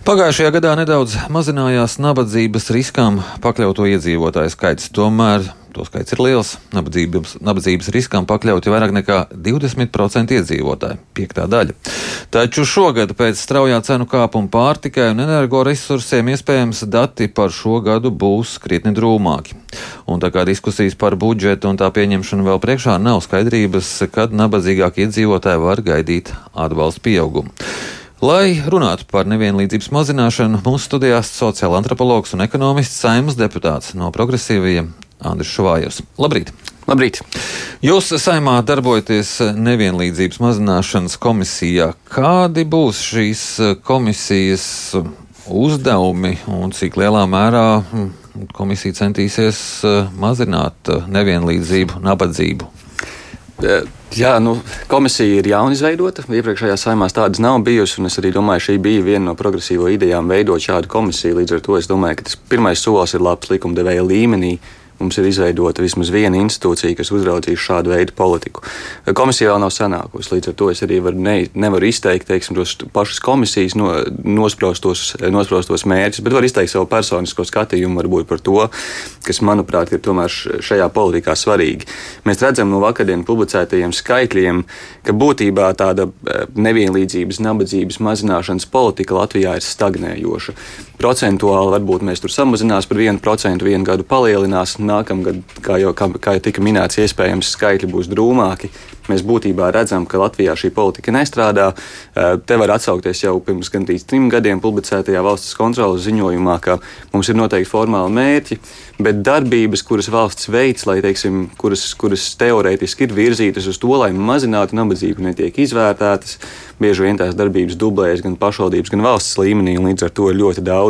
Pagājušajā gadā nedaudz mazinājās nabadzības riskām pakļauto iedzīvotāju skaits. Tomēr to skaits ir liels. Nabadzības, nabadzības riskām pakļauti vairāk nekā 20% iedzīvotāji, piektā daļa. Taču šogad pēc straujā cenu kāpuma pārtikai un energoresursiem iespējams dati par šo gadu būs krietni drūmāki. Un tā kā diskusijas par budžetu un tā pieņemšanu vēl priekšā nav skaidrības, kad nabadzīgākie iedzīvotāji var gaidīt atbalstu pieaugumu. Lai runātu par nevienlīdzības mazināšanu, mūsu studijās sociāla antropologs un ekonomists saimnes deputāts no progresīvajiem Andris Šuvājos. Labrīt! Labrīt! Jūs saimā darbojaties nevienlīdzības mazināšanas komisijā. Kādi būs šīs komisijas uzdevumi un cik lielā mērā komisija centīsies mazināt nevienlīdzību, nabadzību? Jā, nu, komisija ir jauna izveidota. Iepriekšējā saimā tādas nav bijusi. Es arī domāju, šī bija viena no progresīvo idejām veidot šādu komisiju. Līdz ar to es domāju, ka tas pirmais solis ir labs likumdevēja līmenī mums ir izveidota vismaz viena institūcija, kas uzraudzīs šādu veidu politiku. Komisija vēl nav sanākusi, līdz ar to es arī var ne, nevaru izteikt teiksim, tos pašas komisijas no, nospraustos, nospraustos mērķus, bet var izteikt savu personisko skatījumu varbūt par to, kas, manuprāt, ir tomēr šajā politikā svarīgi. Mēs redzam no vakardienas publicētajiem skaitļiem, ka būtībā tāda e, nevienlīdzības, nabadzības mazināšanas politika Latvijā ir stagnējoša. Procentuāli varbūt mēs tur samazinās par 1%, vienu gadu palielinās nākamgad, kā jau, kā, kā jau tika minēts, iespējams skaitļi būs drūmāki. Mēs būtībā redzam, ka Latvijā šī politika nestrādā. Eh, te var atsaukties jau pirms gandrīz trim gadiem publicētajā valsts kontrolas ziņojumā, ka mums ir noteikti formāli mērķi, bet darbības, kuras valsts veids, lai, teiksim, kuras, kuras teorētiski ir virzītas uz to, lai mazinātu nabadzību, netiek izvērtētas. Bieži vien tās darbības dublējas gan pašvaldības, gan valsts līmenī, un līdz ar to ļoti daudz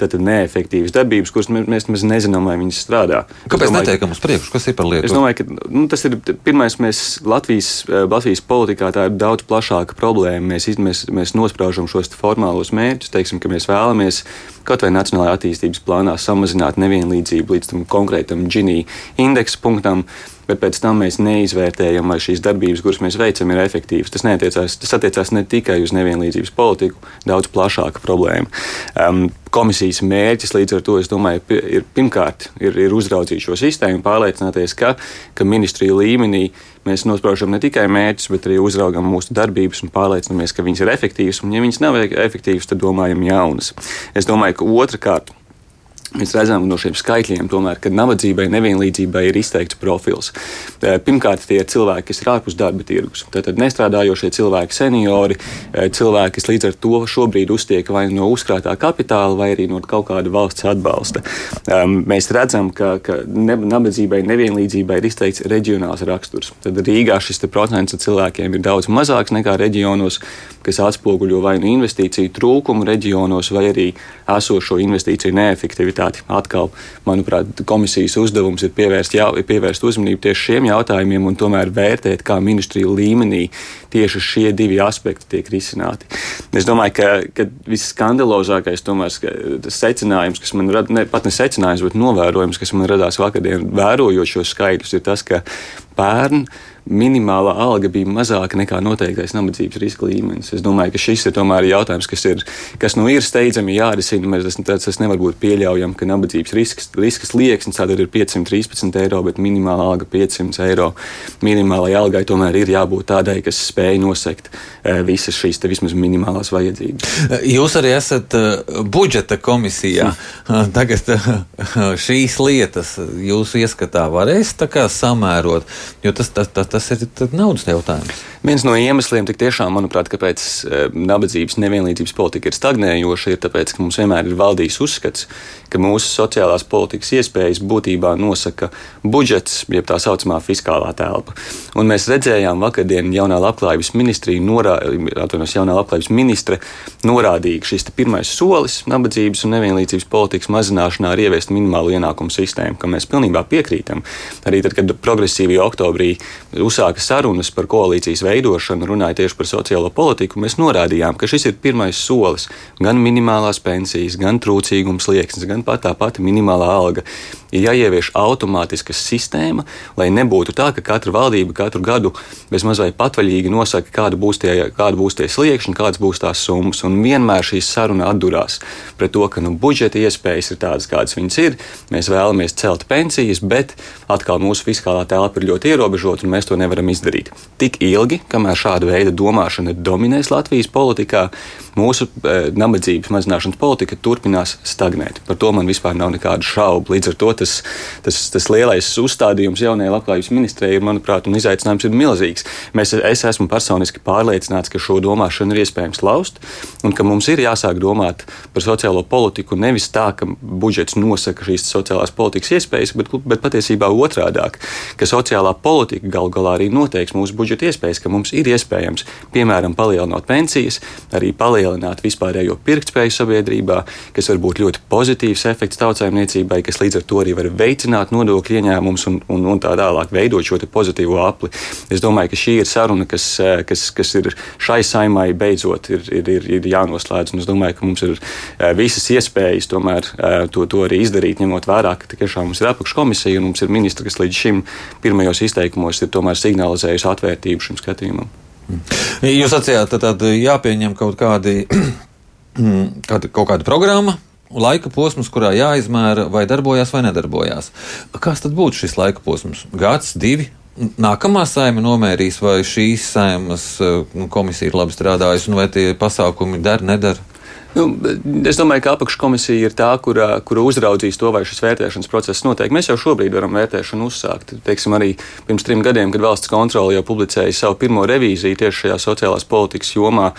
tātad, neefektīvas darbības, kuras mēs nemaz nezinām, vai viņas strādā. Kāpēc domāju, netiekam uz priekšu? Kas ir par lietu? Es domāju, ka nu, tas ir pirmais, mēs Latvijas, eh, Latvijas politikā tā ir daudz plašāka problēma. Mēs, mēs, mēs nospraužam šos formālos mērķus, teiksim, ka mēs vēlamies kaut vai Nacionālajā attīstības plānā samazināt nevienlīdzību līdz tam konkrētam Gini indeksa punktam bet pēc tam mēs neizvērtējam, vai šīs darbības, kuras mēs veicam, ir efektīvas. Tas, neatiecās, tas attiecās ne tikai uz nevienlīdzības politiku, daudz plašāka problēma. Um, komisijas mērķis līdz ar to, es domāju, ir pirmkārt ir, ir uzraudzīt šo sistēmu, pārliecināties, ka, ka ministrija līmenī mēs nospraužam ne tikai mērķus, bet arī uzraugam mūsu darbības un pārliecinamies, ka viņas ir efektīvas. Un, ja viņas nav efektīvas, tad domājam jaunas. Es domāju, ka otrkārt Mēs redzam no šiem skaitļiem, tomēr, ka nabadzībai, nevienlīdzībai ir izteikts profils. Pirmkārt, tie ir cilvēki, kas ir ārpus darba tirgus. Tātad nestrādājošie cilvēki, seniori, cilvēki, kas līdz ar to šobrīd uztiek vai no uzkrātā kapitāla, vai arī no kaut kāda valsts atbalsta. Mēs redzam, ka, ka nabadzībai, nevienlīdzībai ir izteikts reģionāls raksturs. Tad Rīgā šis procents cilvēkiem ir daudz mazāks nekā reģionos, kas atspoguļo vai nu investīciju trūkumu reģionos, vai arī esošo investīciju neefektivitāti efektivitāti. Atkal, manuprāt, komisijas uzdevums ir pievērst, jā, pievērst uzmanību tieši šiem jautājumiem un tomēr vērtēt, kā ministriju līmenī tieši šie divi aspekti tiek risināti. Es domāju, ka, ka visskandalozākais tomēr tas secinājums, kas man rada, ne, pat ne secinājums, bet novērojums, kas man radās vakardien, vērojot šos skaidrus, ir tas, ka pērn minimālā alga bija mazāka nekā noteiktais nabadzības riska līmenis. Es domāju, ka šis ir tomēr jautājums, kas, ir, kas nu ir steidzami jārisina. Tas, tas, tas nevar būt pieļaujami, ka nabadzības risks, risks liekas tātad ir 513 eiro, bet minimālā alga 500 eiro. Minimālajai algai tomēr ir jābūt tādai, kas spēj nosekt e, visas šīs vismaz minimālās vajadzības. Jūs arī esat uh, budžeta komisijā. Hmm. Tagad šīs lietas jūsu ieskatā varēs samērot, jo tas, tas, tas tas ir naudas jautājums. Viens no iemesliem, tiešām, manuprāt, kāpēc e, nabadzības nevienlīdzības politika ir stagnējoša, ir tas, ka mums vienmēr ir valdījis uzskats, ka mūsu sociālās politikas iespējas būtībā nosaka budžets, jeb tā saucamā fiskālā telpa. Un mēs redzējām vakardien jaunā labklājības ministrija, norā, atvainojos, jaunā labklājības ministre norādīja, ka šis pirmais solis nabadzības un nevienlīdzības politikas mazināšanā ir ieviest minimālu ienākumu sistēmu, kam mēs pilnībā piekrītam. Arī tad, kad progresīvie oktobrī uzsāka sarunas par koalīcijas veidošanu, runāja tieši par sociālo politiku, mēs norādījām, ka šis ir pirmais solis. Gan minimālās pensijas, gan trūcīgums liekas, gan pat tā pati minimālā alga ir jāievieš automātiska sistēma, lai nebūtu tā, ka katra valdība katru gadu bezmaz vai patvaļīgi nosaka, kāda būs tie, kāda būs tie sliekšņi, kādas būs tās summas. Un vienmēr šī saruna atdurās pret to, ka nu, budžeta iespējas ir tādas, kādas viņas ir. Mēs vēlamies celt pensijas, bet atkal mūsu fiskālā telpa ir ļoti ierobežota un mēs to nevaram izdarīt. Tik ilgi, kamēr šāda veida domāšana dominēs Latvijas politikā, mūsu e, nabadzības mazināšanas politika turpinās stagnēt. Par to man vispār nav nekādu šaubu. Līdz ar to tas, tas, tas lielais uzstādījums jaunajai labklājības ministrijai, manuprāt, un izaicinājums ir milzīgs. Mēs, es esmu personiski pārliecināts, ka šo domāšanu ir iespējams laust, un ka mums ir jāsāk domāt par sociālo politiku nevis tā, ka budžets nosaka šīs sociālās politikas iespējas, bet, bet patiesībā otrādāk, ka sociālā politika gal galā arī noteiks mūsu budžeta iespējas, ka mums ir iespējams, piemēram, palielinot pensijas, arī palielināt vispārējo pirktspēju sabiedrībā, kas var būt ļoti pozitīvs efekts tautsājumniecībai, kas līdz ar to arī var veicināt nodokļu ieņēmumus un, un, un tā tālāk veidot šo pozitīvo apli. Es domāju, ka šī ir saruna, kas, eh, kas, kas ir šai saimai beidzot ir, ir, ir, ir jānoslēdz. Un es domāju, ka mums ir eh, visas iespējas tomēr eh, to, to arī izdarīt, ņemot vērā, ka tiešām mums ir apakškomisija un mums ir ministri, kas līdz šim pirmajos izteikumos ir signalizējusi atvērtību šim skatījumam. Jūs sacījāt, ka tad jāpieņem kaut kādi, kāda, kaut kāda programma, laika posms, kurā jāizmēra, vai darbojas vai nedarbojās. Kas tad būtu šis laika posms? Gads, divi? Nākamā saima nomērīs, vai šīs saimas eh, komisija ir labi strādājusi, un vai tie pasākumi der, nedara? Nu, es domāju, ka apakškomisija ir tā, kura, kura uzraudzīs to, vai šis vērtēšanas process notiek. Mēs jau šobrīd varam vērtēšanu uzsākt. Teiksim, arī pirms trim gadiem, kad valsts kontrole jau publicēja savu pirmo revīziju tieši šajā sociālās politikas jomā,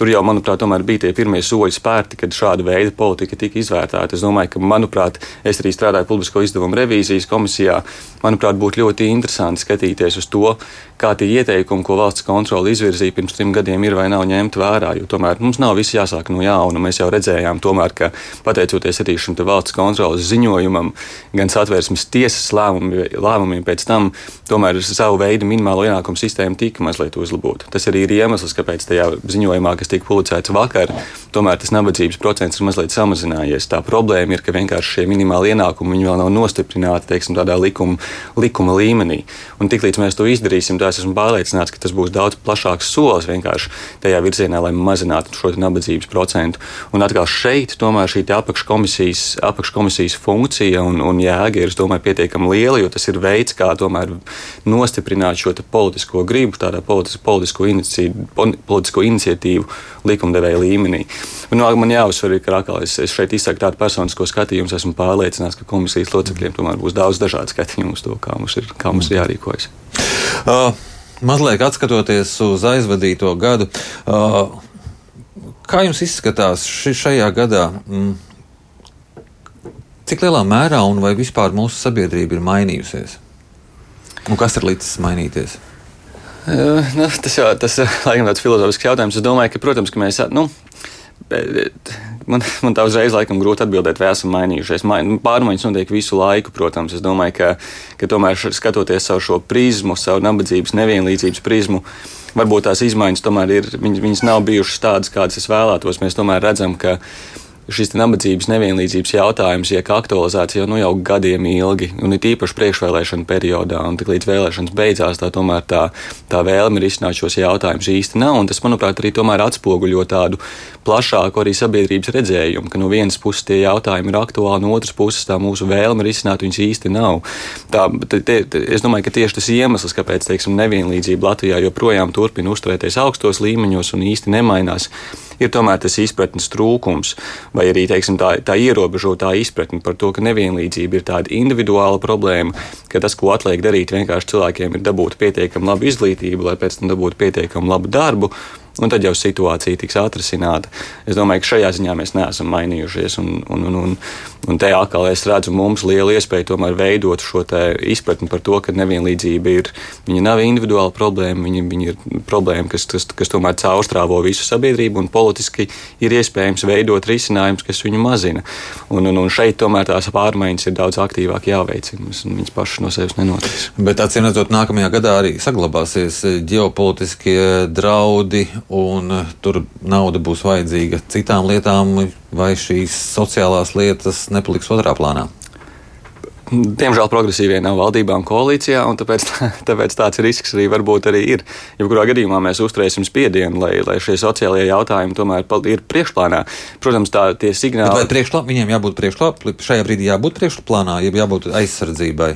tur jau, manuprāt, bija tie pirmie soļi spērti, kad šāda veida politika tika izvērtēta. Es domāju, ka, manuprāt, es arī strādāju publisko izdevumu revīzijas komisijā. Manuprāt, būtu ļoti interesanti skatīties uz to, kā tie ieteikumi, ko valsts kontrole izvirzīja pirms trim gadiem, ir vai nav ņemti vērā. Jo tomēr mums nav viss jāsāk no jauna. Mēs jau redzējām, tomēr, ka pateicoties arī šim valsts kontroles ziņojumam, gan satvērsmes tiesas lēmumi, lēmumiem pēc tam, tomēr savu veidu minimālo ienākumu sistēma tika mazliet uzlabota. Tas arī ir iemesls, kāpēc tajā ziņojumā, kas tika publicēts vakar, tomēr tas nabadzības procents ir mazliet samazinājies. Tā problēma ir, ka vienkārši šie minimāli ienākumi vēl nav nostiprināti teiksim, tādā likuma, likuma līmenī. Un tiklīdz mēs to izdarīsim, tā es esmu pārliecināts, ka tas būs daudz plašāks solis vienkārši tajā virzienā, lai mazinātu šo nabadzības procentu. Un atkal šeit tomēr šī apakškomisijas, apakškomisijas funkcija un, un jēga ir, domāju, pietiekami liela, jo tas ir veids, kā tomēr nostiprināt šo politisko gribu, tādā politisko, politisko, iniciatīvu, politisko iniciatīvu likumdevēja līmenī. Un, nu, man jāuzsver, ka atkal es, es šeit izsaku tādu personisko skatījumu, esmu pārliecināts, ka komisijas locekļiem tomēr būs daudz dažādu skatījumu uz to, kā mums ir, kā mums ir jārīkojas. Uh, mazliet atskatoties uz aizvadīto gadu, uh, kā jums izskatās ši, šajā gadā? Mm, cik lielā mērā un vai vispār mūsu sabiedrība ir mainījusies? Un kas ir līdzis mainīties? Uh, nu, tas jau tas ir tāds filozofisks jautājums. Es domāju, ka, protams, ka mēs. Nu, Man, man tā uzreiz laikam grūti atbildēt, vai esam mainījušies. Nu, pārmaiņas notiek visu laiku, protams. Es domāju, ka, ka tomēr skatoties savu šo prizmu, savu nabadzības, nevienlīdzības prizmu, varbūt tās izmaiņas tomēr ir, viņas, viņas nav bijušas tādas, kādas es vēlētos. Mēs tomēr redzam, ka šis nabadzības nevienlīdzības jautājums tiek aktualizēts jau, nu, jau gadiem ilgi, un it īpaši priekšvēlēšana periodā, un tik līdz vēlēšanas beidzās, tā tomēr tā, tā vēlme risināt šos jautājumus īsti nav, un tas, manuprāt, arī tomēr atspoguļo tādu plašāku arī sabiedrības redzējumu, ka no vienas puses tie jautājumi ir aktuāli, no otras puses tā mūsu vēlme risināt viņus īsti nav. Tā, te, te, es domāju, ka tieši tas iemesls, kāpēc, teiksim, nevienlīdzība Latvijā joprojām turpina uzturēties augstos līmeņos un īsti nemainās, ir tomēr tas izpratnes trūkums, vai arī teiksim, tā, tā ierobežotā izpratne par to, ka nevienlīdzība ir tāda individuāla problēma, ka tas, ko atliek darīt vienkārši cilvēkiem, ir dabūt pietiekami labu izglītību, lai pēc tam dabūtu pietiekami labu darbu, un tad jau situācija tiks atrisināta. Es domāju, ka šajā ziņā mēs neesam mainījušies. Un, un, un, un Un te atkal es redzu mums lielu iespēju tomēr veidot šo izpratni par to, ka nevienlīdzība ir, viņa nav individuāla problēma, viņa, viņa ir problēma, kas, kas, kas tomēr caurstrāvo visu sabiedrību, un politiski ir iespējams veidot risinājumus, kas viņu mazina. Un, un, un šeit tomēr tās pārmaiņas ir daudz aktīvāk jāveicina, un viņas pašas no sevis nenotiks. Bet acīm redzot, nākamajā gadā arī saglabāsies ģeopolitiskie draudi, un tur nauda būs vajadzīga citām lietām, vai šīs sociālās lietas nepaliks otrā plānā? Diemžēl progresīvie nav valdībā un koalīcijā, un tāpēc, tāpēc tāds risks arī varbūt arī ir. Jebkurā gadījumā mēs uzturēsim spiedienu, lai, lai šie sociālie jautājumi tomēr ir priekšplānā. Protams, tā tie signāli. Bet vai priekšplā, viņiem jābūt priekšplānā, šajā brīdī jābūt priekšplānā, jeb jābūt aizsardzībai?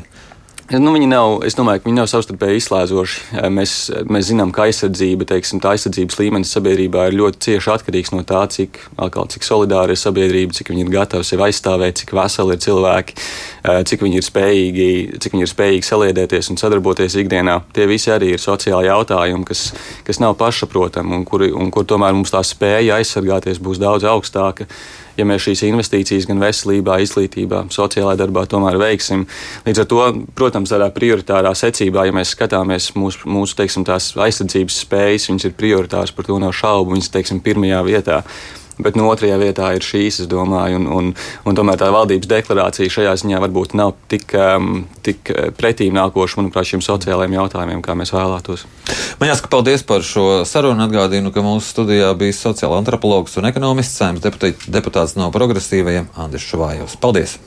Nu, viņi nav, es domāju, ka viņi nav savstarpēji izslēdzoši. Mēs, mēs zinām, ka aizsardzība, teiksim, tā aizsardzības līmenis sabiedrībā ir ļoti cieši atkarīgs no tā, cik, atkal, cik solidāra ir sabiedrība, cik viņi ir gatavi sevi aizstāvēt, cik veseli ir cilvēki, cik viņi ir spējīgi, cik viņi ir spējīgi saliedēties un sadarboties ikdienā. Tie visi arī ir sociāli jautājumi, kas, kas nav pašsaprotami un, kuri, un kur tomēr mums tā spēja aizsargāties būs daudz augstāka ja mēs šīs investīcijas gan veselībā, izglītībā, sociālajā darbā tomēr veiksim. Līdz ar to, protams, tādā prioritārā secībā, ja mēs skatāmies mūsu, mūsu teiksim, aizsardzības spējas, viņas ir prioritāras, par to nav šaubu, viņas teiksim, pirmajā vietā. Bet no otrajā vietā ir šīs, es domāju, un, un, un tomēr tā valdības deklarācija šajā ziņā varbūt nav tik, um, tik pretīm nākoša, manuprāt, šiem sociālajiem jautājumiem, kā mēs vēlētos. Man jāsaka, paldies par šo sarunu. Atgādinu, ka mūsu studijā bija sociāla antropologs un ekonomists, saimnes deputāts no progresīvajiem Andris Šuvājos. Paldies!